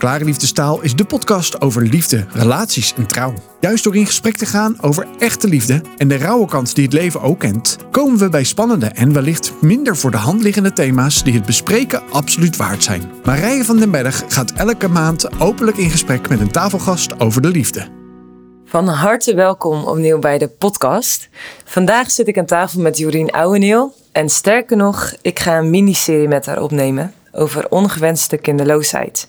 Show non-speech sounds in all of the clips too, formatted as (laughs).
Klare Liefdestaal is de podcast over liefde, relaties en trouw. Juist door in gesprek te gaan over echte liefde en de rauwe kant die het leven ook kent, komen we bij spannende en wellicht minder voor de hand liggende thema's die het bespreken absoluut waard zijn. Marije van den Berg gaat elke maand openlijk in gesprek met een tafelgast over de liefde. Van harte welkom opnieuw bij de podcast. Vandaag zit ik aan tafel met Jorien Ouweneel. En sterker nog, ik ga een miniserie met haar opnemen over ongewenste kinderloosheid.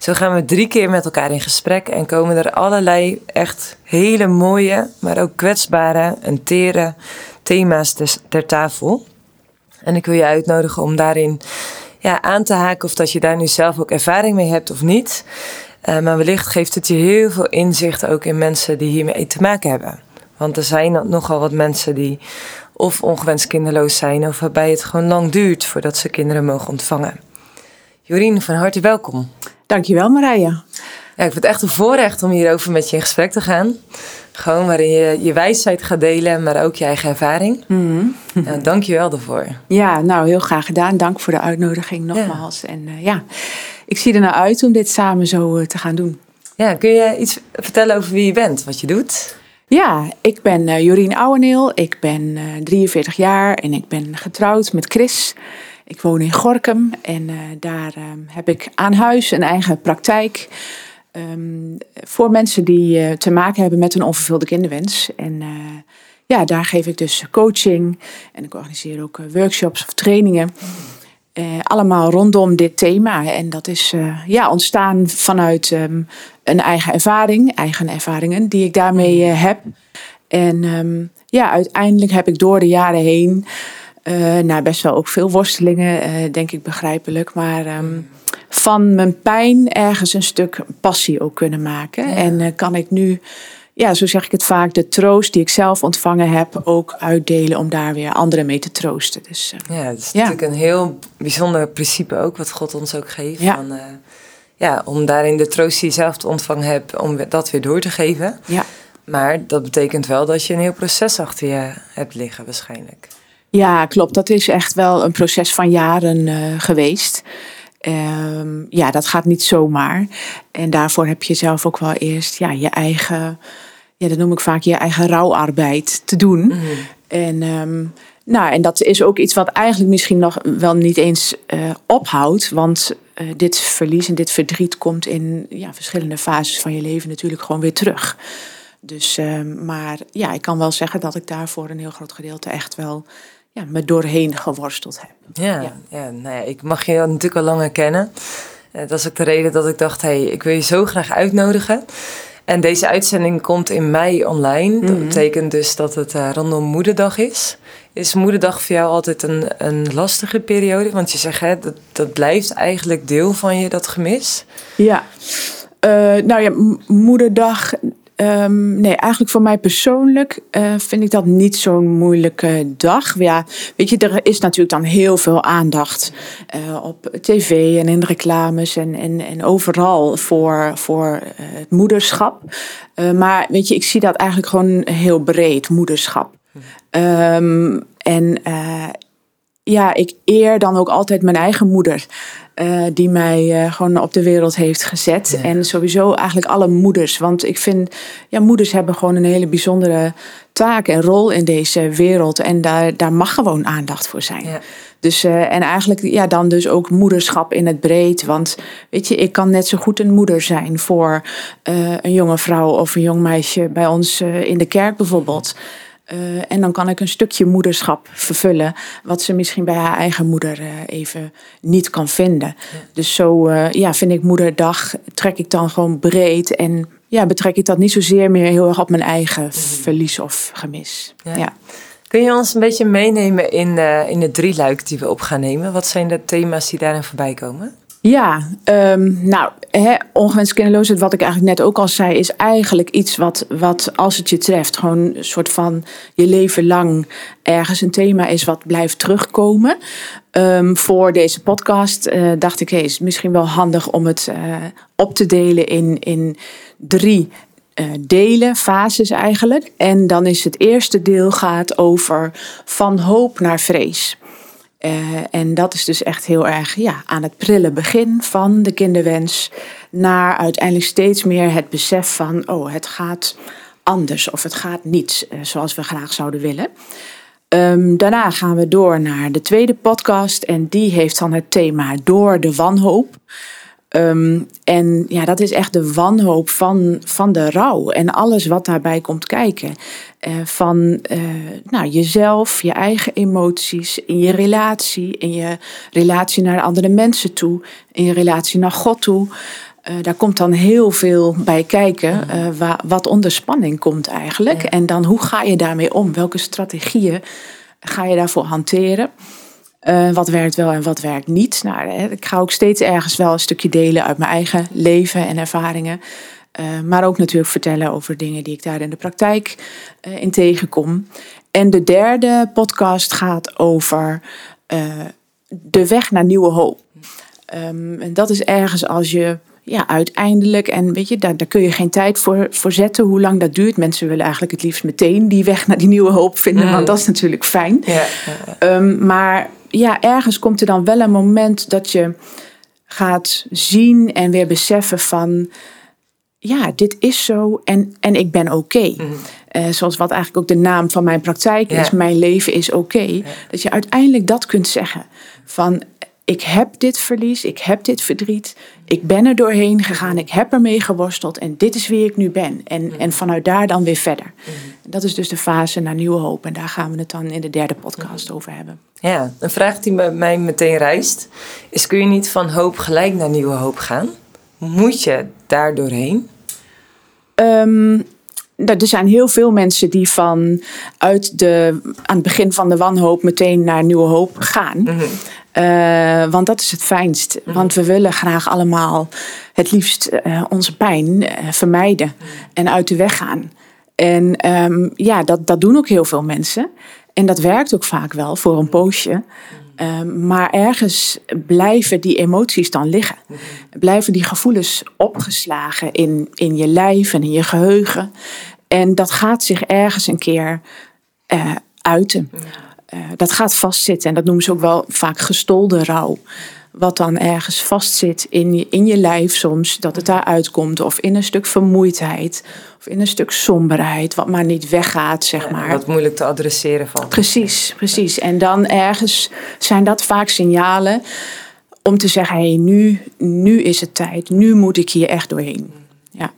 Zo gaan we drie keer met elkaar in gesprek en komen er allerlei echt hele mooie, maar ook kwetsbare en tere thema's ter tafel. En ik wil je uitnodigen om daarin ja, aan te haken of dat je daar nu zelf ook ervaring mee hebt of niet. Uh, maar wellicht geeft het je heel veel inzicht ook in mensen die hiermee te maken hebben. Want er zijn nogal wat mensen die of ongewenst kinderloos zijn, of waarbij het gewoon lang duurt voordat ze kinderen mogen ontvangen. Jorien, van harte welkom. Dankjewel Marije. Ja, ik vind het echt een voorrecht om hierover met je in gesprek te gaan. Gewoon waarin je je wijsheid gaat delen, maar ook je eigen ervaring. Mm -hmm. dank je wel daarvoor. Ja, nou heel graag gedaan. Dank voor de uitnodiging nogmaals. En uh, ja, ik zie er naar uit om dit samen zo uh, te gaan doen. Ja, kun je iets vertellen over wie je bent, wat je doet? Ja, ik ben uh, Jorien Ouweneel. Ik ben 43 jaar en ik ben getrouwd met Chris. Ik woon in Gorkum en uh, daar uh, heb ik aan huis een eigen praktijk. Um, voor mensen die uh, te maken hebben met een onvervulde kinderwens. En ja, daar geef ik dus coaching en ik organiseer ook workshops of trainingen. allemaal rondom dit thema. En dat is ja, ontstaan vanuit um, een eigen ervaring, eigen ervaringen die ik daarmee heb. En um, ja, uiteindelijk heb ik door de jaren heen uh, nou, best wel ook veel worstelingen, uh, denk ik begrijpelijk. Maar um, van mijn pijn ergens een stuk passie ook kunnen maken. Ja. En uh, kan ik nu, ja, zo zeg ik het vaak, de troost die ik zelf ontvangen heb, ook uitdelen om daar weer anderen mee te troosten. Dus, ja, het is ja. natuurlijk een heel bijzonder principe ook, wat God ons ook geeft. Ja. Van, ja, om daarin de troost die je zelf te ontvangen hebt, om dat weer door te geven. Ja. Maar dat betekent wel dat je een heel proces achter je hebt liggen waarschijnlijk. Ja, klopt. Dat is echt wel een proces van jaren uh, geweest. Um, ja, dat gaat niet zomaar. En daarvoor heb je zelf ook wel eerst ja, je eigen, ja, dat noem ik vaak je eigen rouwarbeid te doen. Mm -hmm. En, um, nou, en dat is ook iets wat eigenlijk misschien nog wel niet eens uh, ophoudt. Want uh, dit verlies en dit verdriet komt in ja, verschillende fases van je leven natuurlijk gewoon weer terug. Dus, uh, maar ja, ik kan wel zeggen dat ik daarvoor een heel groot gedeelte echt wel ja, me doorheen geworsteld heb. Ja, ja. ja, nou ja ik mag je natuurlijk al langer kennen. Uh, dat is ook de reden dat ik dacht, hey, ik wil je zo graag uitnodigen. En deze uitzending komt in mei online. Mm -hmm. Dat Mhm. betekent dus dat het uh, rondom Moederdag is. Is Moederdag voor jou altijd een, een lastige periode? Want je zegt, hè, dat, dat blijft eigenlijk deel van je, dat gemis. Ja, uh, nou ja, Moederdag Um, nee, eigenlijk voor mij persoonlijk uh, vind ik dat niet zo'n moeilijke dag. Ja, weet je, er is natuurlijk dan heel veel aandacht uh, op tv en in reclames en, en, en overal voor, voor uh, het moederschap. maar weet je, ik zie dat eigenlijk gewoon heel breed, moederschap. Um, en ja, ik eer dan ook altijd mijn eigen moeder. Uh, die mij uh, gewoon op de wereld heeft gezet. Ja. En sowieso eigenlijk alle moeders. Want ik vind, ja, moeders hebben gewoon een hele bijzondere taak en rol in deze wereld. En daar, daar mag gewoon aandacht voor zijn. Ja. Dus, uh, en eigenlijk ja, dan dus ook moederschap in het breed. Want weet je, ik kan net zo goed een moeder zijn voor een jonge vrouw of een jong meisje bij ons in de kerk bijvoorbeeld. Uh, en dan kan ik een stukje moederschap vervullen, wat ze misschien bij haar eigen moeder uh, even niet kan vinden. Ja. Dus zo uh, ja, vind ik Moederdag, trek ik dan gewoon breed en ja, betrek ik dat niet zozeer meer heel erg op mijn eigen mm. verlies of gemis. Ja. ja. Kun je ons een beetje meenemen in, in de drie luik die we op gaan nemen? Wat zijn de thema's die daarin voorbij komen? Ja, um, nou, hè, ongewenst kinderloosheid, wat ik eigenlijk net ook al zei, is eigenlijk iets wat, wat als het je treft, gewoon een soort van je leven lang ergens een thema is wat blijft terugkomen. Um, voor deze podcast uh, dacht ik, hey, is misschien wel handig om het uh, op te delen in, in drie uh, delen, fases eigenlijk. En dan is het eerste deel gaat over van hoop naar vrees. Uh, en dat is dus echt heel erg ja, aan het prille begin van de kinderwens. naar uiteindelijk steeds meer het besef van, oh, het gaat anders of het gaat niet eh, zoals we graag zouden willen. Ehm, daarna gaan we door naar de tweede podcast en die heeft dan het thema Door de wanhoop. Ehm, en ja, dat is echt de wanhoop van, van de rouw en alles wat daarbij komt kijken. Uh, van uh, nou, jezelf, je eigen emoties, in je relatie, in je relatie naar andere mensen toe, in je relatie naar God toe. Uh, daar komt dan heel veel bij kijken, wa wat onder spanning komt eigenlijk. En dan hoe ga je daarmee om? Welke strategieën ga je daarvoor hanteren? Uh, wat werkt wel en wat werkt niet. Nou, ik ga ook steeds ergens wel een stukje delen uit mijn eigen leven en ervaringen. Uh, maar ook natuurlijk vertellen over dingen die ik daar in de praktijk uh, in tegenkom. En de derde podcast gaat over de weg naar nieuwe hoop. Um, en dat is ergens als je ja, uiteindelijk, en weet je, daar, daar kun je geen tijd voor, voor zetten hoe lang dat duurt. Mensen willen eigenlijk het liefst meteen die weg naar die nieuwe hoop vinden, mm. want dat is natuurlijk fijn. Ja, ja. Um, maar ja, ergens komt er dan wel een moment dat je gaat zien en weer beseffen van, ja, dit is zo en, en ik ben oké. Okay. Mm. Uh, zoals wat eigenlijk ook de naam van mijn praktijk is, mijn leven is oké. Okay. Dat je uiteindelijk dat kunt zeggen van, ik heb dit verlies, ik heb dit verdriet, ik ben er doorheen gegaan, ik heb ermee geworsteld en dit is wie ik nu ben. En, mm. en vanuit daar dan weer verder. Mm. Dat is dus de fase naar nieuwe hoop en daar gaan we het dan in de derde podcast mm. over hebben. Ja, een vraag die bij mij meteen rijst is: kun je niet van hoop gelijk naar nieuwe hoop gaan? Moet je daar doorheen? Um, er zijn heel veel mensen die van uit de, aan het begin van de wanhoop meteen naar nieuwe hoop gaan. Mm uh, want dat is het fijnst. Mhm. Want we willen graag allemaal het liefst uh, onze pijn uh, vermijden en uit de weg gaan. En um, ja, dat, dat doen ook heel veel mensen. En dat werkt ook vaak wel voor een poosje. Um, maar ergens blijven die emoties dan liggen. Blijven die gevoelens opgeslagen in, in je lijf en in je geheugen. En dat gaat zich ergens een keer uiten. Uh, dat gaat vastzitten en dat noemen ze ook wel vaak gestolde rouw. Wat dan ergens vastzit in je, in je lijf soms, dat het daar uitkomt. Of in een stuk vermoeidheid, of in een stuk somberheid, wat maar niet weggaat, zeg maar. wat moeilijk te adresseren valt. Precies, precies. En dan ergens zijn dat vaak signalen om te zeggen, hé, hey, nu, nu is het tijd, nu moet ik hier echt doorheen. Ja.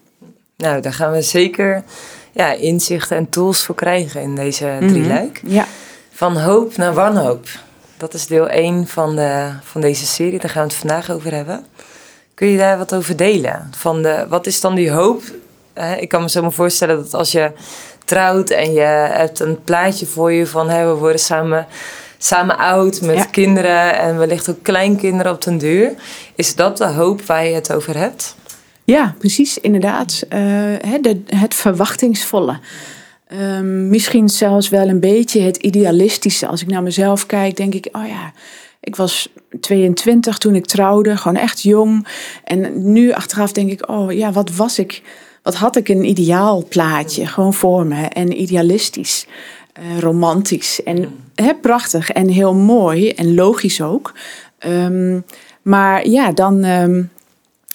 Nou, daar gaan we zeker ja, inzichten en tools voor krijgen in deze drie luik. Mm -hmm. Ja. Van hoop naar wanhoop. Dat is deel 1 van, de, van deze serie. Daar gaan we het vandaag over hebben. Kun je daar wat over delen? Van de, wat is dan die hoop? ik kan me zo maar voorstellen dat als je trouwt en je hebt een plaatje voor je van we worden samen, samen oud met kinderen en wellicht ook kleinkinderen op den duur. Is dat de hoop waar je het over hebt? Ja, precies, inderdaad. Uh, het verwachtingsvolle. Um, misschien zelfs wel een beetje het idealistische. Als ik naar mezelf kijk, denk ik, oh ja, ik was 22 toen ik trouwde, gewoon echt jong. En nu achteraf denk ik, oh ja, wat was ik? Wat had ik een ideaal plaatje gewoon voor me en idealistisch, uh, romantisch en he, prachtig en heel mooi en logisch ook. Um, maar ja, dan, um,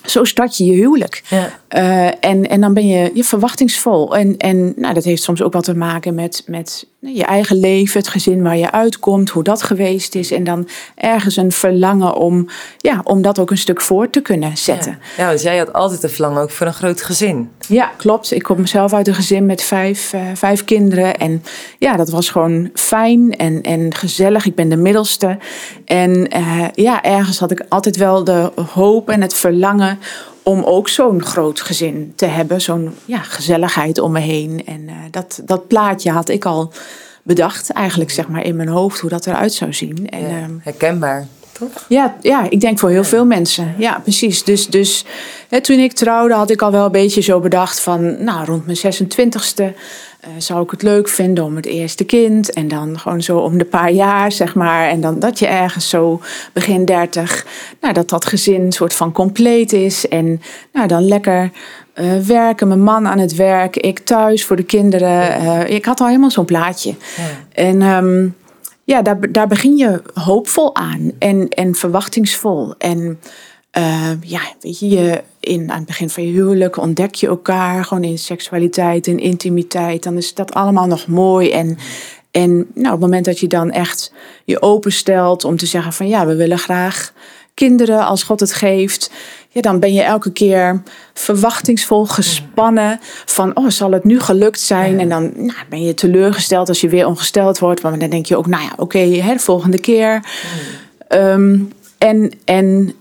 zo start je je huwelijk. Ja. Uh, en, en dan ben je, je verwachtingsvol. En, en nou, dat heeft soms ook wat te maken met, met je eigen leven, het gezin waar je uitkomt, hoe dat geweest is. En dan ergens een verlangen om, ja, om dat ook een stuk voor te kunnen zetten. Ja, dus jij had altijd een verlangen ook voor een groot gezin. Ja, klopt. Ik kom zelf uit een gezin met vijf, uh, vijf kinderen. En ja, dat was gewoon fijn en, en gezellig. Ik ben de middelste. En uh, ja, ergens had ik altijd wel de hoop en het verlangen om ook zo'n groot gezin te hebben. Zo'n ja, gezelligheid om me heen. En uh, dat, dat plaatje had ik al bedacht, eigenlijk zeg maar in mijn hoofd, hoe dat eruit zou zien. En, ja, ehm, herkenbaar. Toch? Ja, ja, ik denk voor heel veel mensen. Ja, precies. Dus, dus hè, toen ik trouwde had ik al wel een beetje zo bedacht van... nou, rond mijn 26e uh, zou ik het leuk vinden om het eerste kind. En dan gewoon zo om de paar jaar, zeg maar. En dan dat je ergens zo begin dertig, nou, dat dat gezin een soort van compleet is. En nou, dan lekker uh, werken, mijn man aan het werk, ik thuis voor de kinderen. Uh, ik had al helemaal zo'n plaatje. Ja. En um, ja, daar, daar begin je hoopvol aan en, en verwachtingsvol. En uh, ja, weet je, je in, aan het begin van je huwelijk ontdek je elkaar gewoon in seksualiteit en intimiteit. Dan is dat allemaal nog mooi. En, en nou, op het moment dat je dan echt je openstelt om te zeggen van ja, we willen graag kinderen als God het geeft. Ja, dan ben je elke keer verwachtingsvol gespannen van oh, zal het nu gelukt zijn? En dan nou, ben je teleurgesteld als je weer ongesteld wordt. Maar dan denk je ook, nou ja, oké, de volgende keer. Ehm, en, en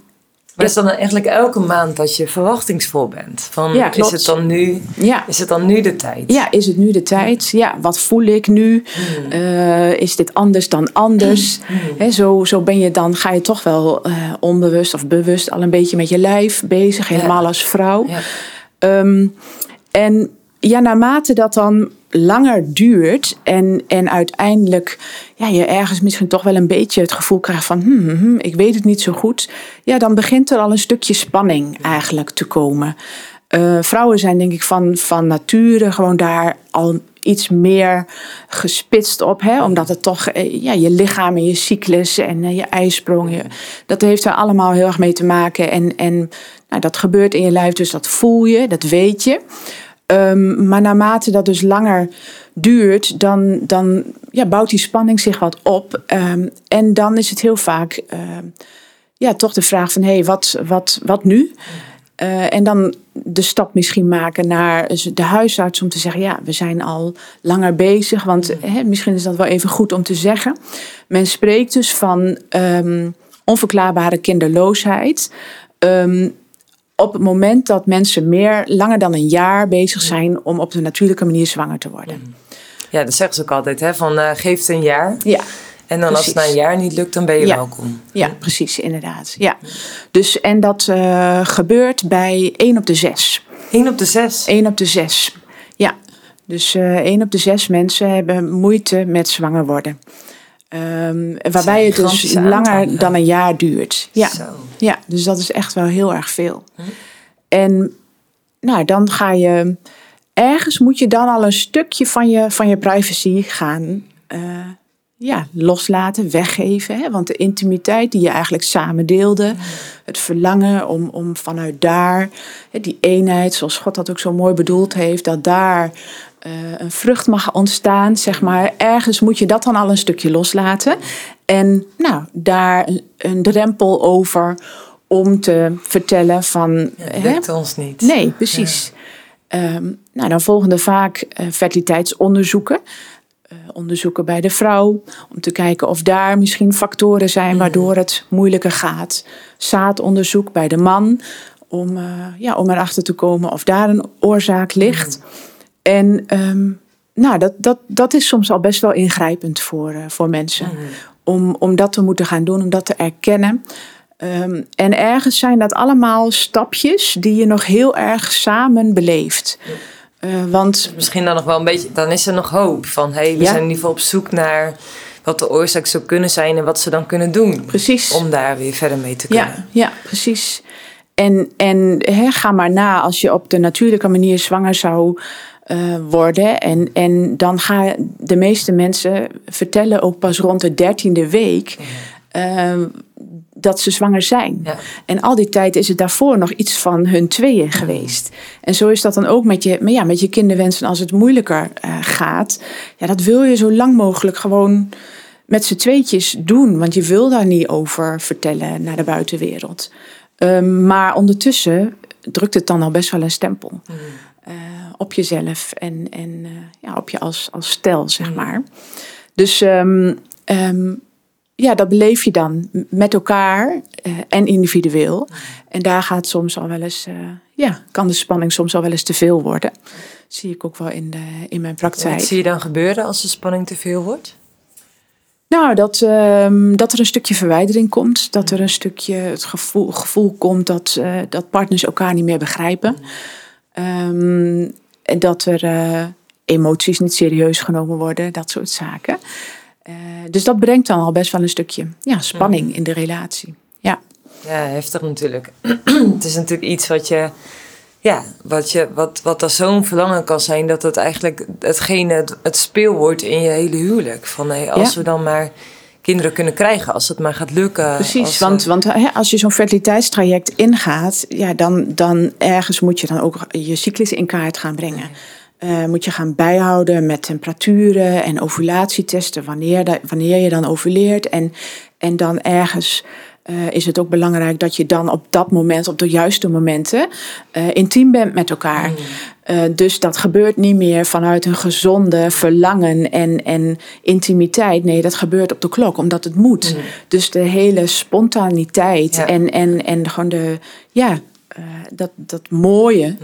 maar is dan eigenlijk elke maand dat je verwachtingsvol bent? Van, Ja, is, het dan nu, Ja. is het dan nu de tijd? Ja, is het nu de tijd? Ja, wat voel ik nu? Eh, is dit anders dan anders? Hè, zo, zo ben je dan, ga je toch wel eh, onbewust of bewust al een beetje met je lijf bezig, helemaal als vrouw. Ja. Ehm, en ja, naarmate dat dan langer duurt en, en uiteindelijk ja, je ergens misschien toch wel een beetje het gevoel krijgt van hmm, hmm, hmm, ik weet het niet zo goed. Ja, dan begint er al een stukje spanning eigenlijk te komen. Eh, vrouwen zijn denk ik van, van nature gewoon daar al iets meer gespitst op. Hè? Omdat het toch eh, ja, je lichaam en je cyclus en eh, je ijsprong. Je, dat heeft er allemaal heel erg mee te maken. En, en nou, dat gebeurt in je lijf, dus dat voel je, dat weet je. Ehm, maar naarmate dat dus langer duurt, dan, dan ja, bouwt die spanning zich wat op. Ehm, en dan is het heel vaak ehm, ja, toch de vraag van, hé, hey, wat, wat, wat nu? Eh, en dan de stap misschien maken naar de huisarts om te zeggen: Ja, we zijn al langer bezig. Want hè, misschien is dat wel even goed om te zeggen. Men spreekt dus van onverklaarbare kinderloosheid. Op het moment dat mensen meer langer dan een jaar bezig zijn om op de natuurlijke manier zwanger te worden. Ja, dat zeggen ze ook altijd, hè? Van uh, geef het een jaar. Ja. En dan als het na een jaar niet lukt, dan ben je Ja. welkom. Ja, precies, inderdaad. Ja. Dus, en dat eh, gebeurt bij 1 op de 6. 1 op de 6. 1 op de 6. Ja, dus eh 1 op de 6 mensen hebben moeite met zwanger worden. Ehm, waarbij het dus langer aantallen. dan een jaar duurt. Ja. Zo. ja, dus dat is echt wel heel erg veel. En nou, dan ga je ergens moet je dan al een stukje van je, van je privacy gaan eh, ja, loslaten, weggeven. Hè? Want de intimiteit die je eigenlijk samen deelde, het verlangen om, om vanuit daar, hè, die eenheid, zoals God dat ook zo mooi bedoeld heeft, dat daar een vrucht mag ontstaan, zeg maar. Ergens moet je dat dan al een stukje loslaten. En nou, daar een, drempel over om te vertellen van... Hè, lukt ons niet. Nee, precies. Ehm, nou, dan volgen er vaak eh, fertiliteitsonderzoeken. Eh, onderzoeken bij de vrouw. Om te kijken of daar misschien factoren zijn waardoor het moeilijker gaat. Zaadonderzoek bij de man. Om, eh, ja, om erachter te komen of daar een oorzaak ligt. En ehm, nou, dat, dat, dat is soms al best wel ingrijpend voor, eh, voor mensen. Om, om dat te moeten gaan doen, om dat te erkennen. Ehm, en ergens zijn dat allemaal stapjes die je nog heel erg samen beleeft. Eh, want Misschien dan nog wel een beetje, dan is er nog hoop. Van hé, hey, we Ja. zijn in ieder geval op zoek naar wat de oorzaak zou kunnen zijn en wat ze dan kunnen doen. precies. Om daar weer verder mee te kunnen. Ja, ja, precies. En, en ga maar na als je op de natuurlijke manier zwanger zou eh, worden. En, en dan gaan de meeste mensen vertellen ook pas rond de dertiende week eh, dat ze zwanger zijn. Ja. En al die tijd is het daarvoor nog iets van hun tweeën geweest. En zo is dat dan ook met je, maar ja, met je kinderwensen als het moeilijker eh, gaat. Ja, dat wil je zo lang mogelijk gewoon met z'n tweetjes doen. Want je wil daar niet over vertellen naar de buitenwereld. Ehm, maar ondertussen drukt het dan al best wel een stempel. eh, op jezelf en, en eh, ja, op je als, als stel, zeg maar. Dus ehm, ehm, ja, dat beleef je dan met elkaar eh, en individueel. En daar gaat soms al wel eens, eh, ja, kan de spanning soms al wel eens te veel worden. Zie ik ook wel in, de, in mijn praktijk. Wat zie je dan gebeuren als de spanning te veel wordt? Nou, dat, ehm, dat er een stukje verwijdering komt. Dat er een stukje het gevoel, gevoel komt dat, dat partners elkaar niet meer begrijpen. En dat er eh, emoties niet serieus genomen worden, dat soort zaken. Eh, dus dat brengt dan al best wel een stukje ja, spanning in de relatie. Ja, Ja, heftig natuurlijk. (clears throat) het is natuurlijk iets wat je, ja, wat je, wat, wat als zo'n verlangen kan zijn, dat het eigenlijk hetgene, het, het speelwoord in je hele huwelijk. Van hey, als Ja. we dan maar kinderen kunnen krijgen als het maar gaat lukken. Precies, als, want, eh, want hè, als je zo'n fertiliteitstraject ingaat, ja, dan, dan ergens moet je dan ook je cyclus in kaart gaan brengen. Eh, moet je gaan bijhouden met temperaturen en ovulatietesten, wanneer, wanneer je dan ovuleert. En, en dan ergens eh, is het ook belangrijk dat je dan op dat moment, op de juiste momenten, eh, intiem bent met elkaar. Eh, dus dat gebeurt niet meer vanuit een gezonde verlangen en, en intimiteit. Nee, dat gebeurt op de klok, omdat het moet. Dus de hele spontaniteit Ja. en, en, en gewoon de, ja, dat, dat mooie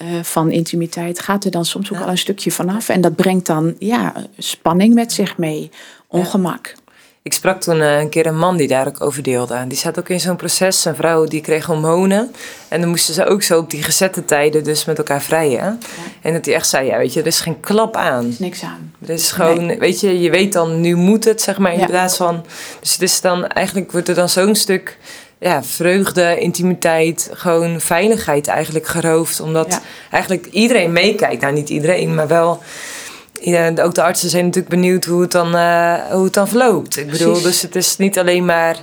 eh, van intimiteit gaat er dan soms ook al een stukje vanaf. En dat brengt dan ja, spanning met zich mee, ongemak. Ik sprak toen eh, een keer een man die daar ook over deelde. Die zat ook in zo'n proces. Een vrouw die kreeg hormonen. En dan moesten ze ook zo op die gezette tijden dus met elkaar vrijen. En dat hij echt zei, ja weet je, er is geen klap aan. Er is niks aan. Er is gewoon, weet je, je weet dan, nu moet het, zeg maar, in Ja. plaats van... Dus het is dan, eigenlijk wordt er dan zo'n stuk, ja, vreugde, intimiteit, gewoon veiligheid eigenlijk geroofd. Omdat Ja. eigenlijk iedereen meekijkt. Nou, niet iedereen, maar wel... Ja, ook de artsen zijn natuurlijk benieuwd hoe het dan, eh, hoe het dan verloopt. Ik bedoel, Precies. dus het is niet alleen maar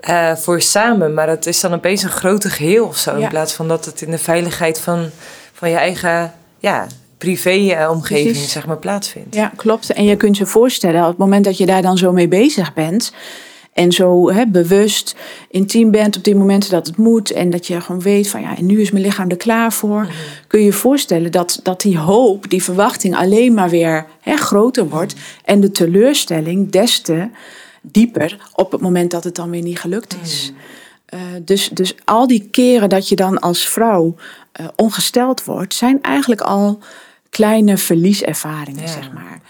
eh, voor samen, maar het is dan opeens een grote geheel of zo. Ja. In plaats van dat het in de veiligheid van, van je eigen ja, privé-omgeving Precies. zeg maar, plaatsvindt. Ja, klopt. En je kunt je voorstellen, op het moment dat je daar dan zo mee bezig bent. En zo hè, bewust intiem bent op die momenten dat het moet. En dat je gewoon weet van ja, en nu is mijn lichaam er klaar voor. Kun je je voorstellen dat, dat die hoop, die verwachting alleen maar weer hè, groter wordt. En de teleurstelling des te dieper op het moment dat het dan weer niet gelukt is. Eh, dus, dus al die keren dat je dan als vrouw eh, ongesteld wordt, zijn eigenlijk al kleine verlieservaringen, Ja. zeg maar.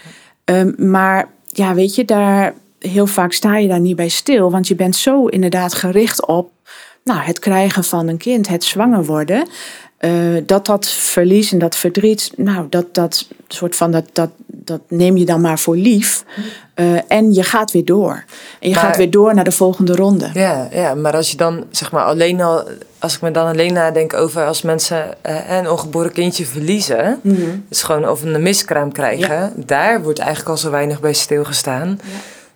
Ehm, maar ja, weet je, daar, heel vaak sta je daar niet bij stil, want je bent zo inderdaad gericht op nou, het krijgen van een kind, het zwanger worden. eh, dat dat verlies en dat verdriet, nou, dat, dat soort van, dat, dat, dat neem je dan maar voor lief. Eh, en je gaat weer door. En je Maar- gaat weer door naar de volgende ronde. Ja, ja, maar als je dan, zeg maar, alleen al, als ik me dan alleen nadenk over als mensen eh, een ongeboren kindje verliezen, dus gewoon of een miskraam krijgen, daar wordt eigenlijk al zo weinig bij stilgestaan.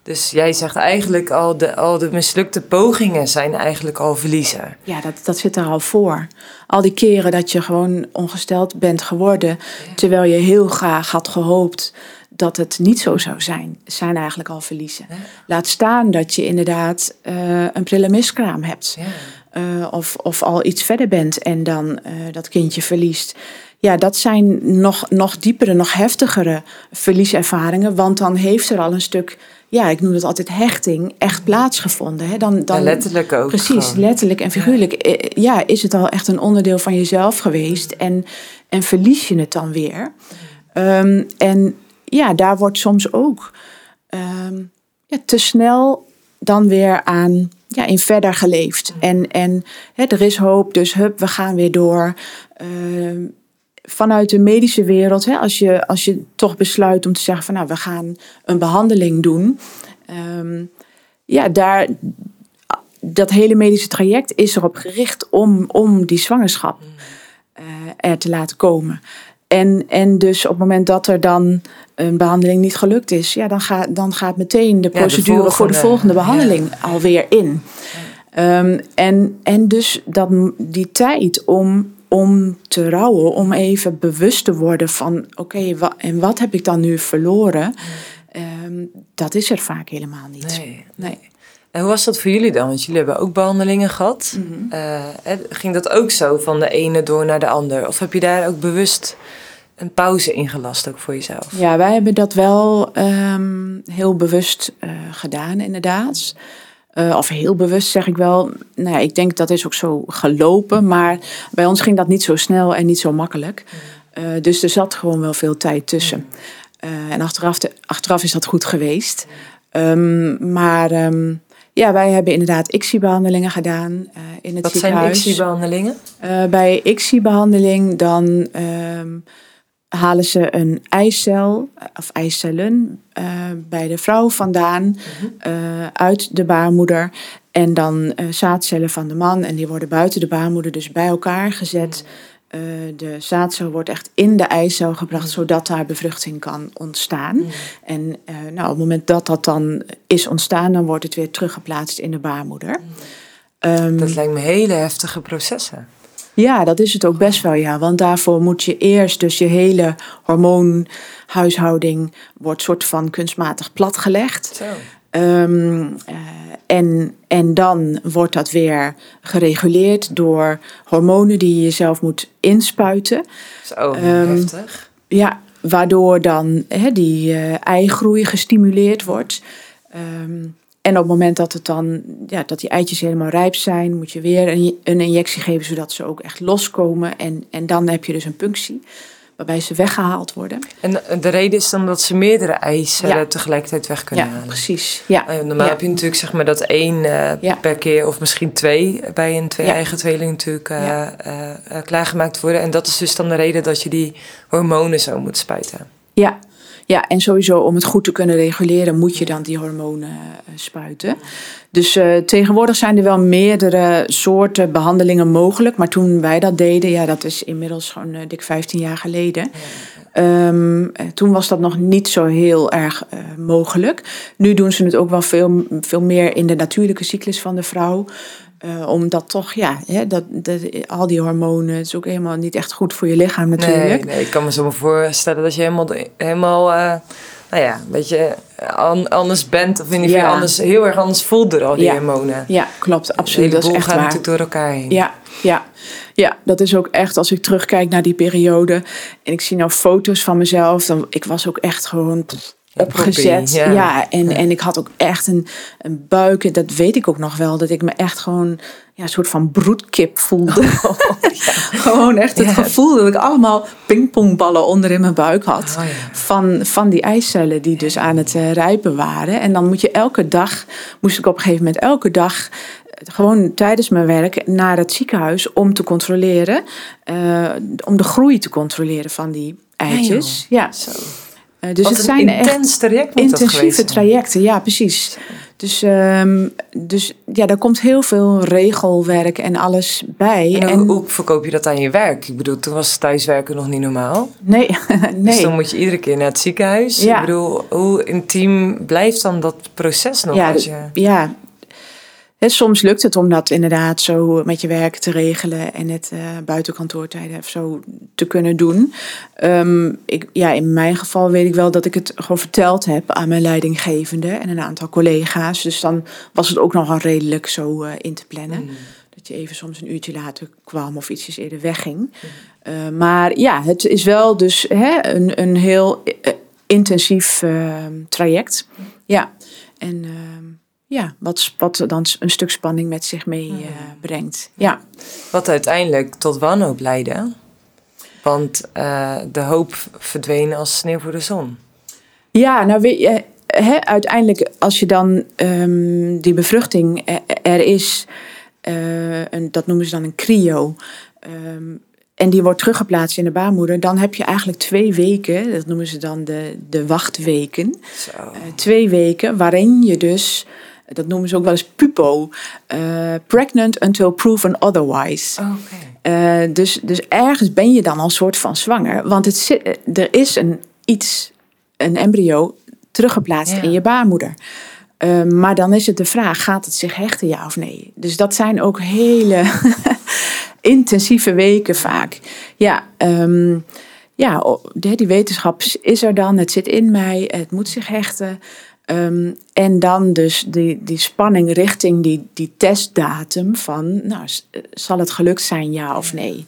Dus jij zegt eigenlijk al de, al de mislukte pogingen zijn eigenlijk al verliezen. Ja, dat, dat zit er al voor. Al die keren dat je gewoon ongesteld bent geworden, terwijl je heel graag had gehoopt dat het niet zo zou zijn, zijn eigenlijk al verliezen. Laat staan dat je inderdaad eh, een prille miskraam hebt. Ja. Eh, of, of al iets verder bent en dan eh, dat kindje verliest. Ja, dat zijn nog, nog diepere, nog heftigere verlieservaringen. Want dan heeft er al een stuk, ja, ik noem het altijd hechting, echt plaatsgevonden. Hè? Dan, dan, Ja, letterlijk ook Precies, gewoon. letterlijk en figuurlijk. Eh, Ja, is het al echt een onderdeel van jezelf geweest. En, en verlies je het dan weer. Ehm, en ja, daar wordt soms ook ehm, ja, te snel dan weer aan ja, in verder geleefd. En, en hè, er is hoop, dus hup, we gaan weer door. Ehm, vanuit de medische wereld, hè, als, je, als je toch besluit om te zeggen van nou, we gaan een behandeling doen. ehm, ja, daar, dat hele medische traject is erop gericht om, om die zwangerschap eh, er te laten komen. En, en dus op het moment dat er dan een behandeling niet gelukt is, ja, dan, gaat dan gaat meteen de de procedure voor de volgende, behandeling ja. alweer in. Ehm, en, en dus dat, die tijd om, om te rouwen, om even bewust te worden van oké, wa- en wat heb ik dan nu verloren? Ehm, dat is er vaak helemaal niet. Nee. Nee. En hoe was dat voor jullie dan? Want jullie hebben ook behandelingen gehad. Mhm. Eh, ging dat ook zo van de ene door naar de ander? Of heb je daar ook bewust een pauze ingelast ook voor jezelf? Ja, wij hebben dat wel ehm, heel bewust eh, gedaan, inderdaad. Eh, of heel bewust zeg ik wel. Nou ja, ik denk dat is ook zo gelopen. Maar bij ons ging dat niet zo snel en niet zo makkelijk. Eh, dus er zat gewoon wel veel tijd tussen. Eh, en achteraf, achteraf is dat goed geweest. Ehm, maar ehm, ja, wij hebben inderdaad ICSI-behandelingen gedaan in het Wat zijn ziekenhuis. ICSI-behandelingen? Eh, bij ICSI-behandeling dan ehm, halen ze een eicel of eicellen eh, bij de vrouw vandaan eh, uit de baarmoeder. En dan eh, zaadcellen van de man en die worden buiten de baarmoeder dus bij elkaar gezet. Uh, de zaadcel wordt echt in de eicel gebracht, zodat daar bevruchting kan ontstaan. En nou, op het moment dat dat dan is ontstaan, dan wordt het weer teruggeplaatst in de baarmoeder. Um, dat lijkt me hele heftige processen. Ja, dat is het ook best wel, ja. Want daarvoor moet je eerst dus je hele hormoonhuishouding wordt soort van kunstmatig platgelegd. Zo. Um, en, en dan wordt dat weer gereguleerd door hormonen die je zelf moet inspuiten. Zo, um, heftig. Ja, waardoor dan he, die uh, eigroei gestimuleerd wordt. Um, en op het moment dat, het dan, ja, dat die eitjes helemaal rijp zijn, moet je weer een, een injectie geven zodat ze ook echt loskomen. En, en dan heb je dus een punctie waarbij ze weggehaald worden. En de reden is dan dat ze meerdere eicellen tegelijkertijd weg kunnen ja, halen? Precies, ja. Uh, normaal heb je natuurlijk zeg maar dat één uh, per keer of misschien twee bij een twee-eigen tweeling natuurlijk uh, klaargemaakt worden. En dat is dus dan de reden dat je die hormonen zo moet spuiten. Ja, ja, en sowieso om het goed te kunnen reguleren moet je dan die hormonen uh, spuiten. Dus uh, tegenwoordig zijn er wel meerdere soorten behandelingen mogelijk. Maar toen wij dat deden, ja, dat is inmiddels gewoon uh, dik 15 jaar geleden. Um, toen was dat nog niet zo heel erg mogelijk. Nu doen ze het ook wel veel, veel meer in de natuurlijke cyclus van de vrouw. Uh, omdat toch, ja, hè, dat, dat, al die hormonen, het is ook helemaal niet echt goed voor je lichaam natuurlijk. Nee, nee ik kan me zo voorstellen dat je helemaal, helemaal uh, nou ja, een beetje anders bent. Of in ieder geval anders, heel erg anders voelt door al die ja. hormonen. Ja, klopt, absoluut. Dat is echt gaat waar. natuurlijk door elkaar heen. Ja, ja. Ja, dat is ook echt als ik terugkijk naar die periode en ik zie nou foto's van mezelf, dan ik was ook echt gewoon opgezet. Ja, ja en, en ik had ook echt een, een buik. En dat weet ik ook nog wel. Dat ik me echt gewoon ja, een soort van broedkip voelde. Oh, (laughs) ja. gewoon echt het gevoel dat ik allemaal pingpongballen onder in mijn buik had. Oh, van, van die eicellen die dus aan het uh, rijpen waren. En dan moet je elke dag, moest ik op een gegeven moment elke dag gewoon tijdens mijn werk naar het ziekenhuis om te controleren, uh, om de groei te controleren van die eitjes. ja. Zo. Uh, dus Wat het zijn intens traject intensieve trajecten, ja, precies. Dus, um, dus ja, daar komt heel veel regelwerk en alles bij. En, en, hoe verkoop je dat aan je werk? Ik bedoel, toen was thuiswerken nog niet normaal. Nee, (laughs) nee. Dus dan moet je iedere keer naar het ziekenhuis. Ja. Ik bedoel, hoe intiem blijft dan dat proces nog? Ja, als je... ja Soms lukt het om dat inderdaad zo met je werk te regelen en het uh, buiten kantoortijden of zo te kunnen doen. Um, ik, ja, in mijn geval weet ik wel dat ik het gewoon verteld heb aan mijn leidinggevende en een aantal collega's. Dus dan was het ook nogal redelijk zo uh, in te plannen. Mm. Dat je even soms een uurtje later kwam of ietsjes eerder wegging. Mm. Uh, maar ja, het is wel dus hè, een, een heel intensief ehm, traject. Ja, en ehm, ja, wat, wat dan een stuk spanning met zich meebrengt. Uh, brengt. ja. Wat uiteindelijk tot wanhoop leidde. Want uh, de hoop verdween als sneeuw voor de zon. Ja, nou weet je, hè, uiteindelijk als je dan um, die bevruchting er is, uh, een, dat noemen ze dan een cryo. Um, en die wordt teruggeplaatst in de baarmoeder, dan heb je eigenlijk twee weken, dat noemen ze dan de, de wachtweken. Uh, twee weken waarin je dus dat noemen ze ook wel eens PUPO. Uh, pregnant until proven otherwise. Okay. Uh, dus, dus ergens ben je dan al soort van zwanger. Want het zit, er is een iets, een embryo, teruggeplaatst ja. in je baarmoeder. Uh, maar dan is het de vraag, gaat het zich hechten, ja of nee? Dus dat zijn ook hele (laughs) intensieve weken vaak. Ja, um, ja, die wetenschap is er dan, het zit in mij, het moet zich hechten. Um, en dan dus die, die spanning richting die, die testdatum van, nou, zal het gelukt zijn, ja of nee?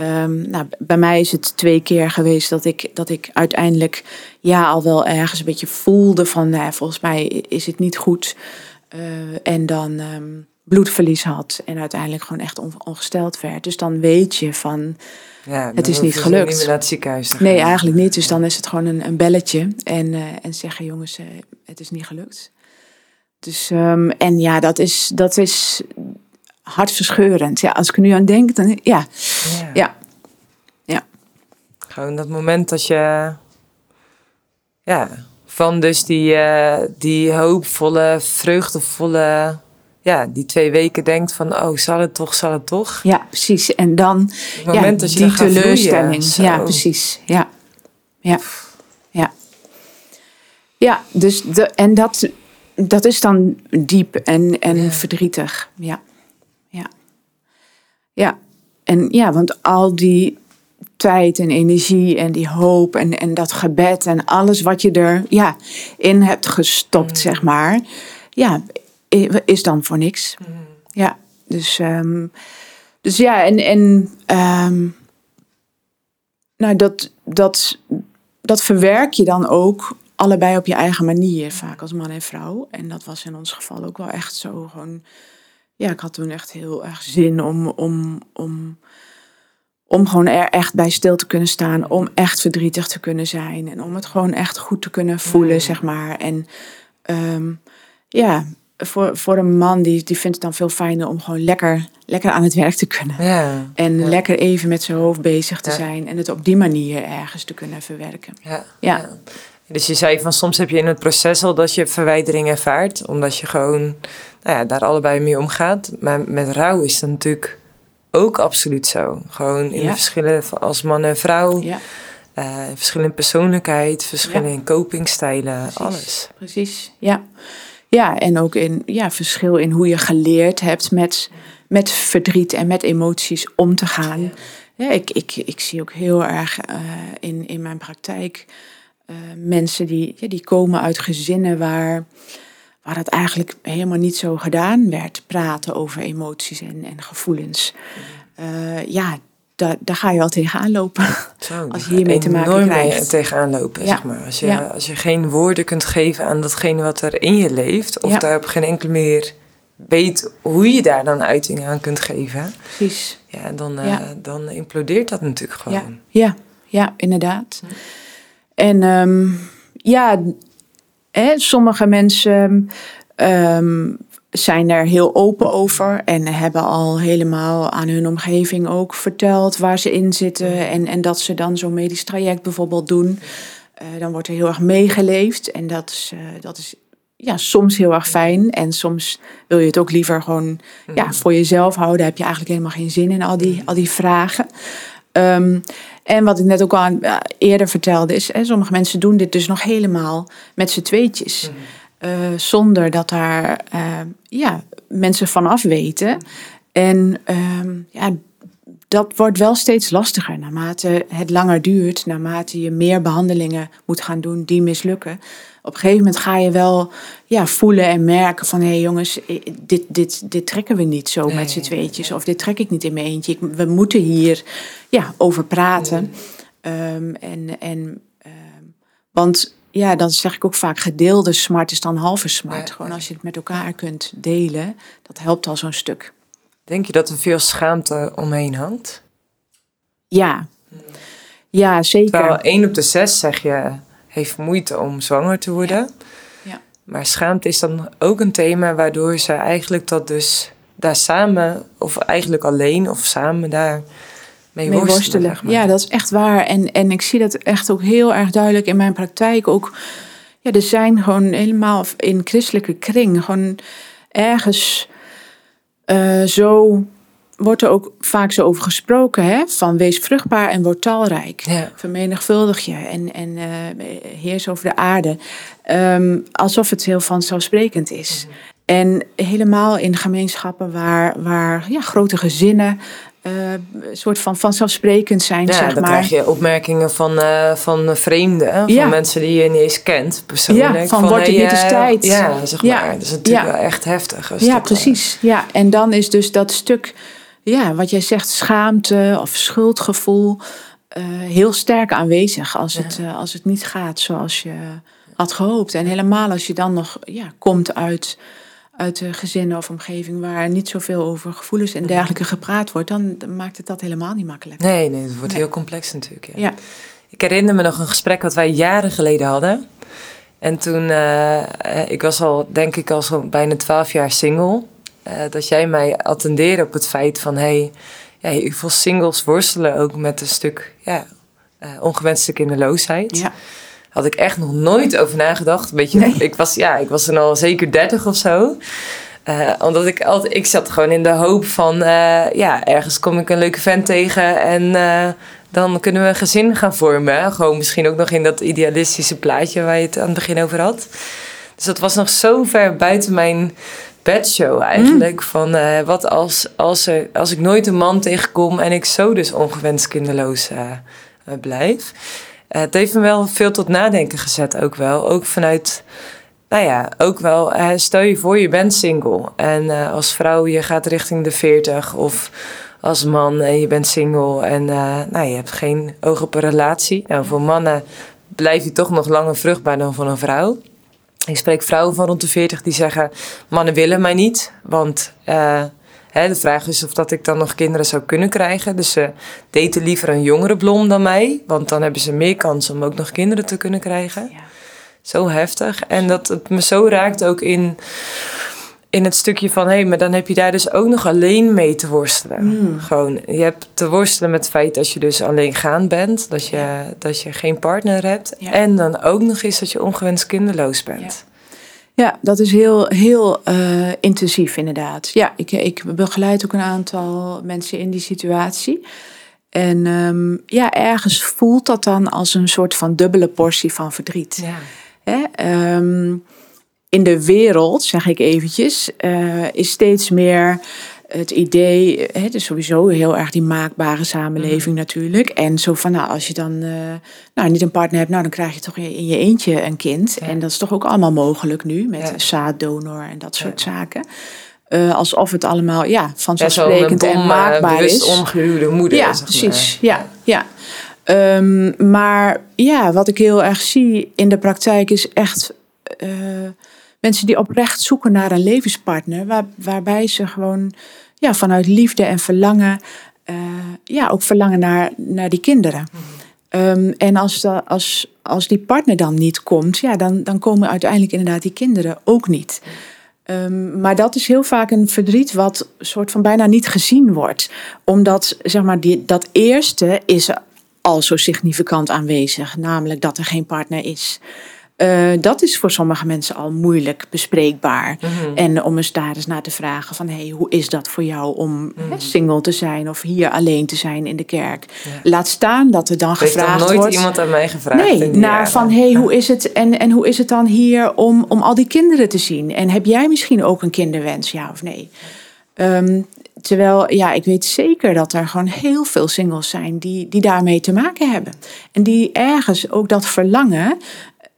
Um, nou, bij mij is het twee keer geweest dat ik, dat ik uiteindelijk ja al wel ergens een beetje voelde van, nou, volgens mij is het niet goed. Uh, en dan um, bloedverlies had en uiteindelijk gewoon echt ongesteld werd. Dus dan weet je van, ja, het is niet gelukt. Niet naar het ziekenhuis Nee, eigenlijk niet. Dus dan is het gewoon een, een belletje en, uh, en zeggen jongens, uh, het is niet gelukt. Dus, um, en ja, dat is, dat is hartverscheurend. Ja, als ik er nu aan denk, dan ja. Ja. ja. ja. Gewoon dat moment dat je, ja, van dus die, uh, die hoopvolle, vreugdevolle ja, die twee weken denkt van, oh, zal het toch, zal het toch? Ja, precies. En dan Het ja, dat die teleurstelling. vloeien, Ja, precies. Ja, ja, ja. Ja, dus de, en dat, dat is dan diep en, en Ja. verdrietig. Ja, ja. Ja, en ja, want al die tijd en energie en die hoop en, en dat gebed en alles wat je er ja, in hebt gestopt, Mm. zeg maar, ja, is dan voor niks. Mm. Ja, dus, ehm, dus ja, en, en ehm, nou, dat, dat, dat verwerk je dan ook allebei op je eigen manier, vaak als man en vrouw. En dat was in ons geval ook wel echt zo gewoon. Ja, ik had toen echt heel erg zin om, om, om, om gewoon er echt bij stil te kunnen staan. Om echt verdrietig te kunnen zijn. En om het gewoon echt goed te kunnen voelen, zeg maar. En ehm, ja, voor, voor een man die, die vindt het dan veel fijner om gewoon lekker, lekker aan het werk te kunnen. Ja, En Ja. lekker even met zijn hoofd bezig te Ja. zijn. En het op die manier ergens te kunnen verwerken. ja, Ja. Dus je zei van soms heb je in het proces al dat je verwijdering ervaart, omdat je gewoon nou ja, daar allebei mee omgaat. Maar met rouw is dat natuurlijk ook absoluut zo. Gewoon in de verschillen als man en vrouw, verschillen in persoonlijkheid, verschillen Ja. in copingstijlen, Precies. alles. precies. Ja. Ja, en ook in ja, verschil in hoe je geleerd hebt met, met verdriet en met emoties om te gaan. Ik, ik, ik zie ook heel erg eh, in, in mijn praktijk eh, mensen die, ja, die komen uit gezinnen waar, waar het eigenlijk helemaal niet zo gedaan werd. Praten over emoties en, en gevoelens. Eh, ja, daar, daar ga je al tegenaan lopen. Zo, (laughs) Als je hiermee te maken krijgt. tegenaan lopen, Ja. zeg maar. Als je, Ja. als je geen woorden kunt geven aan datgene wat er in je leeft, of Ja. daar op geen enkele manier weet hoe je daar dan uiting aan kunt geven, Precies. ja, dan, eh, dan implodeert dat natuurlijk gewoon. ja, ja, inderdaad. En ehm, ja, hè, sommige mensen ehm, zijn er heel open over en hebben al helemaal aan hun omgeving ook verteld waar ze in zitten en, en dat ze dan zo'n medisch traject bijvoorbeeld doen. Eh, dan wordt er heel erg meegeleefd en dat is, eh, dat is ja, soms heel erg fijn en soms wil je het ook liever gewoon ja, voor jezelf houden. Heb je eigenlijk helemaal geen zin in al die, al die vragen. Ehm, en wat ik net ook al eerder vertelde is, hè, sommige mensen doen dit dus nog helemaal met z'n tweetjes. Eh, zonder dat daar eh, ja, mensen vanaf weten. En ehm, ja, dat wordt wel steeds lastiger naarmate het langer duurt, naarmate je meer behandelingen moet gaan doen die mislukken. Op een gegeven moment ga je wel ja, voelen en merken van hé hey jongens, eh, dit, dit, dit trekken we niet zo Nee, met z'n nee, tweetjes. Of dit trek ik niet in mijn eentje. Ik- we moeten hier ja, over praten. Ehm, en, en, ehm, want ja, dan zeg ik ook vaak, gedeelde smart is dan halve smart. Ja, Gewoon als je het met elkaar kunt delen, dat helpt al zo'n stuk. Denk je dat er veel schaamte omheen hangt? Ja, ja zeker. Terwijl één op de zes, zeg je, heeft moeite om zwanger te worden. Ja. Maar schaamte is dan ook een thema waardoor ze eigenlijk dat dus daar samen, of eigenlijk alleen of samen daar mee, worstelen. worstelen. zeg maar. Ja, dat is echt waar. En, en ik zie dat echt ook heel erg duidelijk in mijn praktijk. Ook, ja, er zijn gewoon helemaal in christelijke kring gewoon ergens eh, zo wordt er ook vaak zo over gesproken, hè? Van wees vruchtbaar en word talrijk. Ja. Vermenigvuldig je en, en eh, heers over de aarde. Ehm, alsof het heel vanzelfsprekend is. En helemaal in gemeenschappen waar, waar ja, grote gezinnen een soort van vanzelfsprekend zijn, Ja, zeg dan maar. krijg je opmerkingen van, eh, van vreemden, van Ja. mensen die je niet eens kent persoonlijk. Ja, van, wordt het hey, niet eens eh, tijd? Ja, zeg Ja. maar. Dat is natuurlijk wel echt heftig. Ja, eh, precies. Ja, en dan is dus dat stuk, ja, wat jij zegt, schaamte of schuldgevoel, eh, heel sterk aanwezig als, het, eh, als het niet gaat zoals je had gehoopt. En helemaal als je dan nog ja, komt uit, uit een gezin of omgeving waar niet zoveel over gevoelens en dergelijke gepraat wordt, dan maakt het dat helemaal niet makkelijk. Nee, nee, het wordt Nee. heel complex natuurlijk. Ja. Ja, Ik herinner me nog een gesprek wat wij jaren geleden hadden. En toen, eh, ik was al, denk ik, al zo bijna twaalf jaar single. Eh, dat jij mij attendeerde op het feit van, hey, ja, heel veel singles worstelen ook met een stuk ja, eh, ongewenste kinderloosheid. ja, Had ik echt nog nooit over nagedacht. Weet je, Nee. ik, was, ja, ik was dan al zeker dertig of zo. Uh, omdat ik altijd, ik zat gewoon in de hoop van, uh, ja, ergens kom ik een leuke vent tegen en uh, dan kunnen we een gezin gaan vormen. Gewoon misschien ook nog in dat idealistische plaatje waar je het aan het begin over had. Dus dat was nog zo ver buiten mijn bedshow eigenlijk. Mm. Van wat als, als, er, als ik nooit een man tegenkom en ik zo dus ongewenst kinderloos blijf. Het heeft me wel veel tot nadenken gezet ook wel. Ook vanuit nou ja, ook wel, uh, stel je voor je bent single en uh, als vrouw je gaat richting de 40 of als man en je bent single en nou, je hebt geen oog op een relatie. Nou, voor mannen blijf je toch nog langer vruchtbaar dan voor een vrouw. Ik spreek vrouwen van rond de 40 die zeggen: mannen willen mij niet, want hè, de vraag is of dat ik dan nog kinderen zou kunnen krijgen. Dus ze daten liever een jongere blom dan mij, want dan hebben ze meer kans om ook nog kinderen te kunnen krijgen. Ja zo heftig. En dat het me zo raakt ook in, in het stukje van... hé, hey, maar dan heb je daar dus ook nog alleen mee te worstelen. Hmm. Gewoon, je hebt te worstelen met het feit dat je dus alleen gaan bent. Dat je, dat je geen partner hebt. En dan ook nog eens dat je ongewenst kinderloos bent. Ja. dat is heel, heel uh, intensief inderdaad. Ja, ik, ik begeleid ook een aantal mensen in die situatie... En um, ja, ergens voelt dat dan als een soort van dubbele portie van verdriet. Ja. Ehm, in de wereld, zeg ik eventjes, uh, is steeds meer het idee, het is sowieso heel erg die maakbare samenleving mhm. natuurlijk. En zo van, nou, als je dan uh, nou, niet een partner hebt, nou, dan krijg je toch in je eentje een kind. En dat is toch ook allemaal mogelijk nu, met ja. zaaddonor en dat soort zaken. Uh, alsof het allemaal ja, vanzelfsprekend en maakbaar is. ongehuwde moeder. Ja, precies. Ja, ja. Um, maar ja, wat ik heel erg zie in de praktijk is echt uh, mensen die oprecht zoeken naar een levenspartner, waar, waarbij ze gewoon ja, vanuit liefde en verlangen, uh, ja, ook verlangen naar, naar die kinderen. Um, en als, de, als, als die partner dan niet komt, ja, dan, dan komen uiteindelijk inderdaad die kinderen ook niet. Um, maar dat is heel vaak een verdriet wat soort van bijna niet gezien wordt. Omdat zeg maar, die, dat eerste is al zo significant aanwezig, namelijk dat er geen partner is. Uh, dat is voor sommige mensen al moeilijk bespreekbaar. Mhm. En om eens daar eens naar te vragen van... hey, hoe is dat voor jou om mm single te zijn... of hier alleen te zijn in de kerk? Laat staan dat er dan Heeft gevraagd wordt... nooit iemand aan mij gevraagd Nee, naar van hey, hoe is het... En, en hoe is het dan hier om, om al die kinderen te zien? En heb jij misschien ook een kinderwens, ja of nee? Um, Terwijl, ja, ik weet zeker dat er gewoon heel veel singles zijn die, die daarmee te maken hebben. En die ergens ook dat verlangen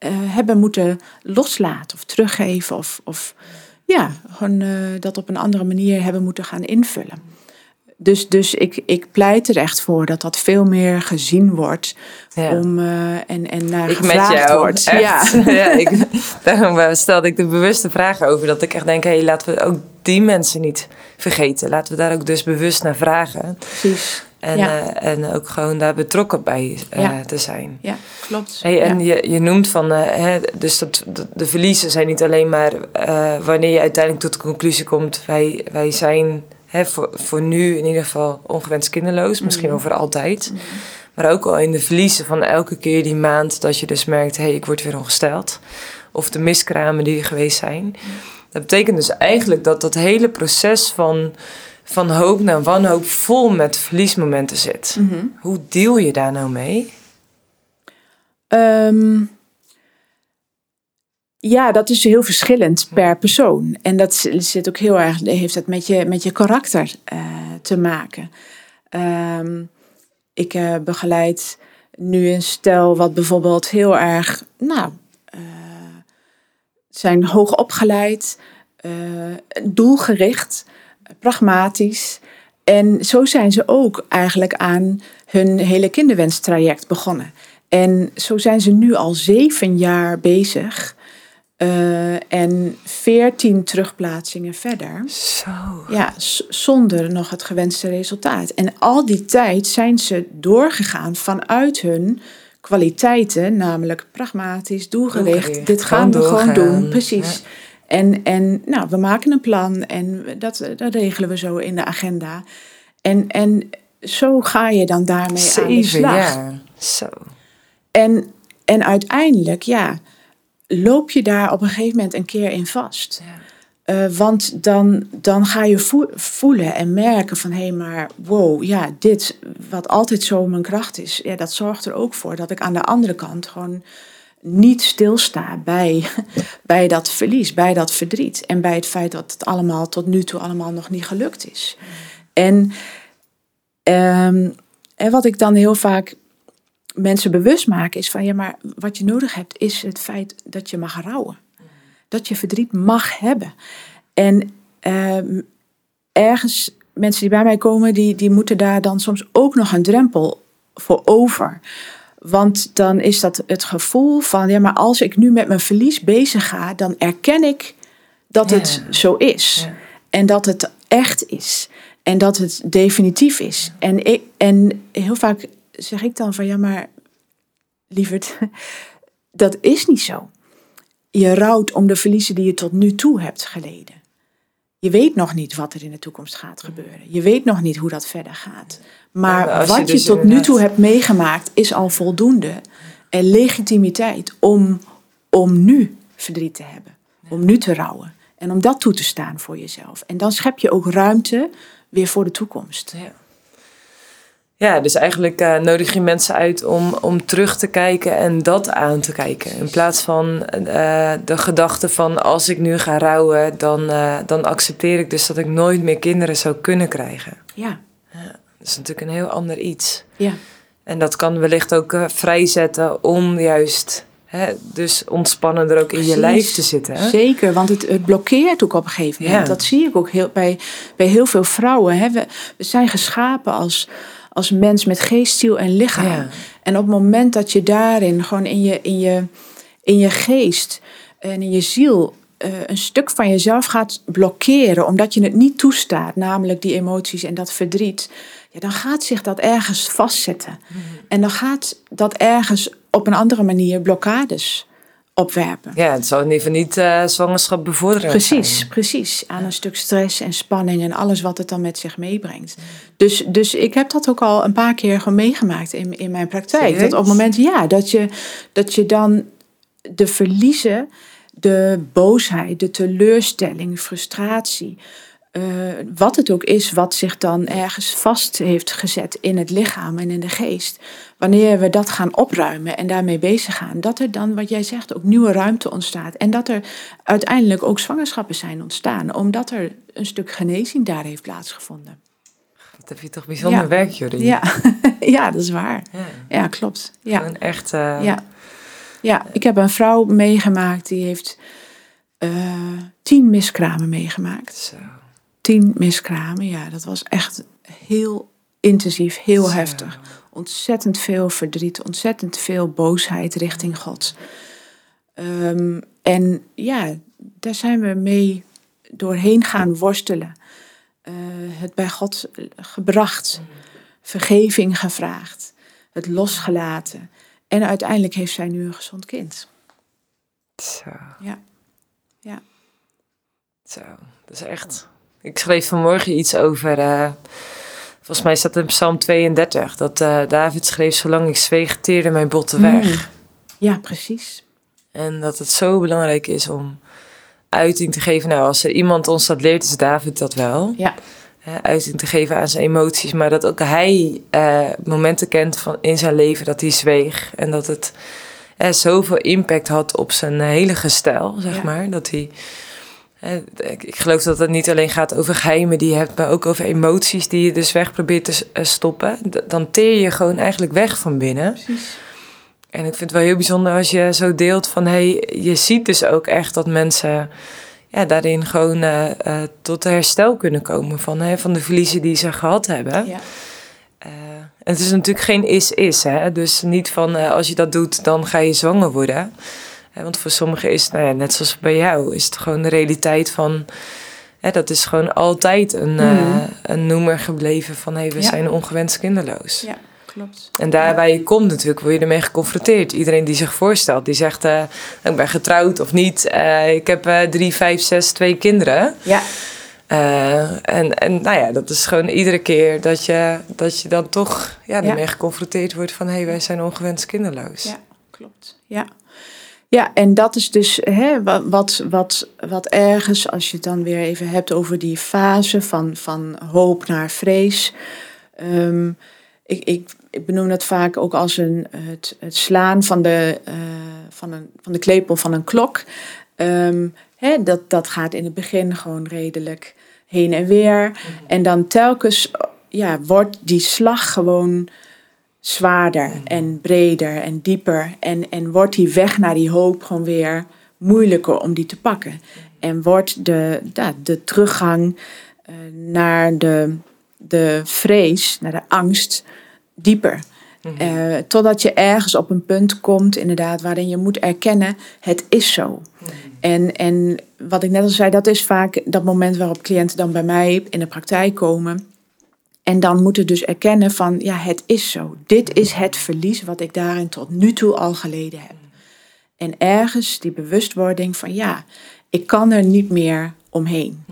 hebben moeten loslaten of teruggeven. Of, of ja, gewoon uh, dat op een andere manier hebben moeten gaan invullen. Dus, dus ik, ik pleit er echt voor dat dat veel meer gezien wordt. Ja. Om, uh, en, en naar ik gevraagd met jou, wordt. Ja. (laughs) ja, ik, (laughs) daarom stelde ik de bewuste vragen over. Dat ik echt denk, hé, hey, laten we ook die mensen niet vergeten. Laten we daar ook dus bewust naar vragen. Precies. En, ja. uh, en ook gewoon daar betrokken bij uh, ja. te zijn. Ja, klopt. Hey, en je, je noemt van, uh, hè, dus dat, de, de, verliezen zijn niet alleen maar wanneer je uiteindelijk tot de conclusie komt, wij, wij zijn hè, voor, voor nu in ieder geval ongewenst kinderloos, misschien mm -hmm. over altijd. Mm -hmm. Maar ook al in de verliezen van elke keer die maand dat je dus merkt, hé, hey, ik word weer ongesteld. Of de miskramen die er geweest zijn. Mm -hmm. Dat betekent dus eigenlijk dat dat hele proces van, van hoop naar wanhoop vol met verliesmomenten zit. Mm -hmm. Hoe deel je daar nou mee? Um, ja, dat is heel verschillend per persoon. En dat zit ook heel erg, heeft het met je, met je karakter uh, te maken. Um, ik uh, begeleid nu een stel wat bijvoorbeeld heel erg, nou, zijn hoog opgeleid, doelgericht, pragmatisch. En zo zijn ze ook eigenlijk aan hun hele kinderwenstraject begonnen. En zo zijn ze nu al zeven jaar bezig. Uh, en veertien terugplaatsingen verder. Zo. Ja, zonder nog het gewenste resultaat. En al die tijd zijn ze doorgegaan vanuit hun kwaliteiten, namelijk pragmatisch, doelgericht. Dit gaan we gewoon doen, precies. En, en nou, we maken een plan en dat, dat regelen we zo in de agenda. En, en zo ga je dan daarmee Zeven aan de slag. Jaar. Zo. En, en uiteindelijk, ja, loop je daar op een gegeven moment een keer in vast. Ja. Uh, want dan, dan ga je voelen en merken van hé, hey, maar wow, ja, dit wat altijd zo mijn kracht is, ja, dat zorgt er ook voor dat ik aan de andere kant gewoon niet stilsta bij, (laughs) bij dat verlies, bij dat verdriet en bij het feit dat het allemaal tot nu toe allemaal nog niet gelukt is. En, um, en wat ik dan heel vaak mensen bewust maak is van ja, maar wat je nodig hebt is het feit dat je mag rouwen dat je verdriet mag hebben. En ehm, ergens, mensen die bij mij komen, die, die moeten daar dan soms ook nog een drempel voor over. Want dan is dat het gevoel van, ja, maar als ik nu met mijn verlies bezig ga, dan erken ik dat het zo is. En dat het echt is. En dat het definitief is. En, ik, en heel vaak zeg ik dan van, ja, maar lieverd, (laughs) dat is niet zo. Je rouwt om de verliezen die je tot nu toe hebt geleden. Je weet nog niet wat er in de toekomst gaat gebeuren. Je weet nog niet hoe dat verder gaat. Maar wat je, dus tot nu toe hebt meegemaakt is al voldoende. En legitimiteit om, om nu verdriet te hebben. Om nu te rouwen. En om dat toe te staan voor jezelf. En dan schep je ook ruimte weer voor de toekomst. Ja. Ja, dus eigenlijk uh, nodig je mensen uit om, om terug te kijken en dat aan te kijken. In plaats van uh, de gedachte van als ik nu ga rouwen, dan, uh, dan accepteer ik dus dat ik nooit meer kinderen zou kunnen krijgen. Ja. ja dat is natuurlijk een heel ander iets. Ja. En dat kan wellicht ook vrijzetten om juist Hè, dus ontspannender ook in je lijf te zitten. Hè? Zeker, want het, het, blokkeert ook op een gegeven moment. Ja. Dat zie ik ook heel, bij, bij heel veel vrouwen. Hè. We, we zijn geschapen als, als mens met geest, ziel en lichaam. En op het moment dat je daarin, gewoon in je, in je, in je geest en in je ziel, uh, een stuk van jezelf gaat blokkeren, omdat je het niet toestaat, namelijk die emoties en dat verdriet, ja, dan gaat zich dat ergens vastzetten. En dan gaat dat ergens op een andere manier blokkades opwerpen. Ja, het zal in ieder geval niet uh, zwangerschap bevorderen. Precies, precies. Aan een stuk stress en spanning en alles wat het dan met zich meebrengt. Dus, dus ik heb dat ook al een paar keer gewoon meegemaakt in, in mijn praktijk. Dat op het moment, ja, dat je, dat je dan de verliezen, de boosheid, de teleurstelling, frustratie, uh, wat het ook is wat zich dan ergens vast heeft gezet in het lichaam en in de geest. Wanneer we dat gaan opruimen en daarmee bezig gaan, dat er dan, wat jij zegt, ook nieuwe ruimte ontstaat. En dat er uiteindelijk ook zwangerschappen zijn ontstaan, omdat er een stuk genezing daar heeft plaatsgevonden. Dat heb je toch bijzonder werk, Jury. Ja. (laughs) ja, dat is waar. Ja, ja klopt. Ja. Een echt. Uh... Ja. ja, ik heb een vrouw meegemaakt die heeft uh, tien miskramen meegemaakt. Zo tien miskramen. Ja, dat was echt heel intensief, heel heftig. Ontzettend veel verdriet, ontzettend veel boosheid richting God. Ehm, en ja, daar zijn we mee doorheen gaan worstelen. Uh, het bij God gebracht, vergeving gevraagd, het losgelaten. En uiteindelijk heeft zij nu een gezond kind. Zo. Ja. Ja. Zo, dat is echt ik schreef vanmorgen iets over. Uh, volgens mij staat in Psalm 32 dat uh, David schreef: Zolang ik zweeg, teerde mijn botten weg. Mm. Ja, precies. En dat het zo belangrijk is om uiting te geven. Nou, als er iemand ons dat leert, is David dat wel. Ja. Uh, uiting te geven aan zijn emoties, maar dat ook hij momenten kent van in zijn leven dat hij zweeg en dat het zoveel impact had op zijn hele gestel, zeg maar. Dat hij ik geloof dat het niet alleen gaat over geheimen die je hebt, maar ook over emoties die je dus weg probeert te eh, stoppen. Dan teer je gewoon eigenlijk weg van binnen. Precies. En ik vind het wel heel bijzonder als je zo deelt van hey, je ziet dus ook echt dat mensen ja, daarin gewoon uh, uh, tot herstel kunnen komen van, hè, van de verliezen die ze gehad hebben. Ja. en het is natuurlijk geen is-is, hè? dus niet van als je dat doet, dan ga je zwanger worden want voor sommigen is, nou ja, net zoals bij jou, is het gewoon de realiteit van. Hè, dat is gewoon altijd een, mm. uh, een noemer gebleven van hé, hey, we zijn ongewenst kinderloos. Ja, klopt. En daarbij komt natuurlijk, word je ermee geconfronteerd. Iedereen die zich voorstelt, die zegt: uh, Ik ben getrouwd of niet. Uh, ik heb drie, vijf, zes, twee kinderen. Ja. en, en nou ja, dat is gewoon iedere keer dat je, dat je dan toch ja, ermee geconfronteerd wordt van hé, hey, wij zijn ongewenst kinderloos. Ja, klopt. Ja. Ja, en dat is dus hè, wat, wat, wat ergens, als je het dan weer even hebt over die fase van, van hoop naar vrees. Um, ik, ik, ik benoem dat vaak ook als een, het, het slaan van de, uh, van, een, van de klepel van een klok. Um, hè, dat, dat gaat in het begin gewoon redelijk heen en weer. En dan telkens ja, wordt die slag gewoon zwaarder en breder en dieper. En, en wordt die weg naar die hoop gewoon weer moeilijker om die te pakken. En wordt de, ja, de teruggang uh, naar de, de vrees, naar de angst, dieper. Uh, totdat je ergens op een punt komt, inderdaad, waarin je moet erkennen: het is zo. En, en wat ik net al zei, dat is vaak dat moment waarop cliënten dan bij mij in de praktijk komen. En dan moeten dus erkennen van, ja, het is zo. Dit is het verlies wat ik daarin tot nu toe al geleden heb. En ergens die bewustwording van, ja, ik kan er niet meer omheen.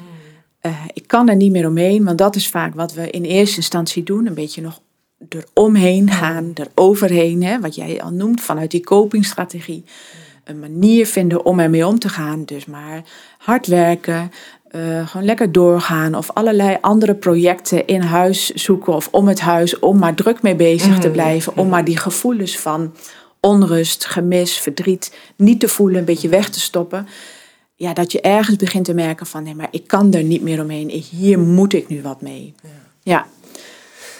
Uh, ik kan er niet meer omheen, want dat is vaak wat we in eerste instantie doen. Een beetje nog eromheen gaan, eroverheen, hè, wat jij al noemt, vanuit die copingstrategie. Een manier vinden om ermee om te gaan. Dus maar hard werken, uh, gewoon lekker doorgaan of allerlei andere projecten in huis zoeken of om het huis om maar druk mee bezig te mm. blijven, om maar die gevoelens van onrust, gemis, verdriet niet te voelen, een beetje weg te stoppen. Ja, dat je ergens begint te merken van nee, maar ik kan er niet meer omheen. Hier moet ik nu wat mee. Ja. ja.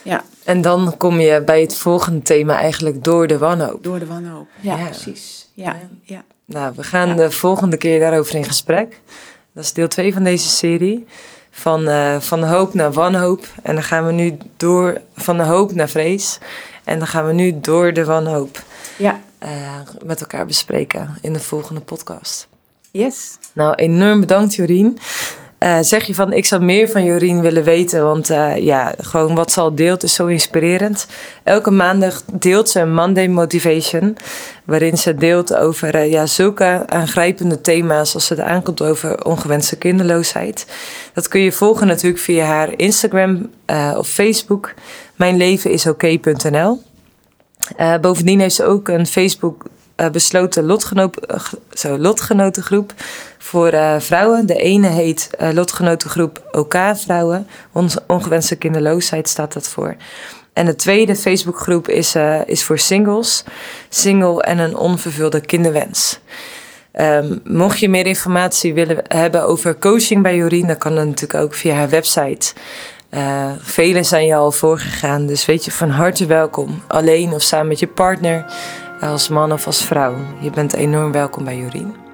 ja. En dan kom je bij het volgende thema eigenlijk door de wanhoop. Door de wanhoop, ja, ja. precies. Ja. Ja. Nou, we gaan de volgende keer daarover in gesprek. Dat is deel 2 van deze serie. Van, uh, van hoop naar wanhoop. En dan gaan we nu door van de hoop naar vrees. En dan gaan we nu door de wanhoop ja. Uh, met elkaar bespreken in de volgende podcast. Yes. Nou, enorm bedankt Jorien. Uh, zeg je van, ik zou meer van Jorien willen weten, want uh, ja, gewoon wat ze al deelt is zo inspirerend. Elke maandag deelt ze een Monday Motivation, waarin ze deelt over uh, ja, zulke aangrijpende thema's als het aankomt over ongewenste kinderloosheid. Dat kun je volgen natuurlijk via haar Instagram of Facebook, mijnlevenisok.nl. bovendien heeft ze ook een Facebook uh, besloten zo, lotgenotengroep voor uh, vrouwen. De ene heet lotgenotengroep OK Vrouwen. ongewenste kinderloosheid staat dat voor. En de tweede Facebookgroep is, is voor singles. Single en een onvervulde kinderwens. Um, mocht je meer informatie willen hebben over coaching bij Jorien, dan kan dat natuurlijk ook via haar website. Uh, velen zijn je al voorgegaan, dus weet je van harte welkom. Alleen of samen met je partner als man of als vrouw. Je bent enorm welkom bij Jorien.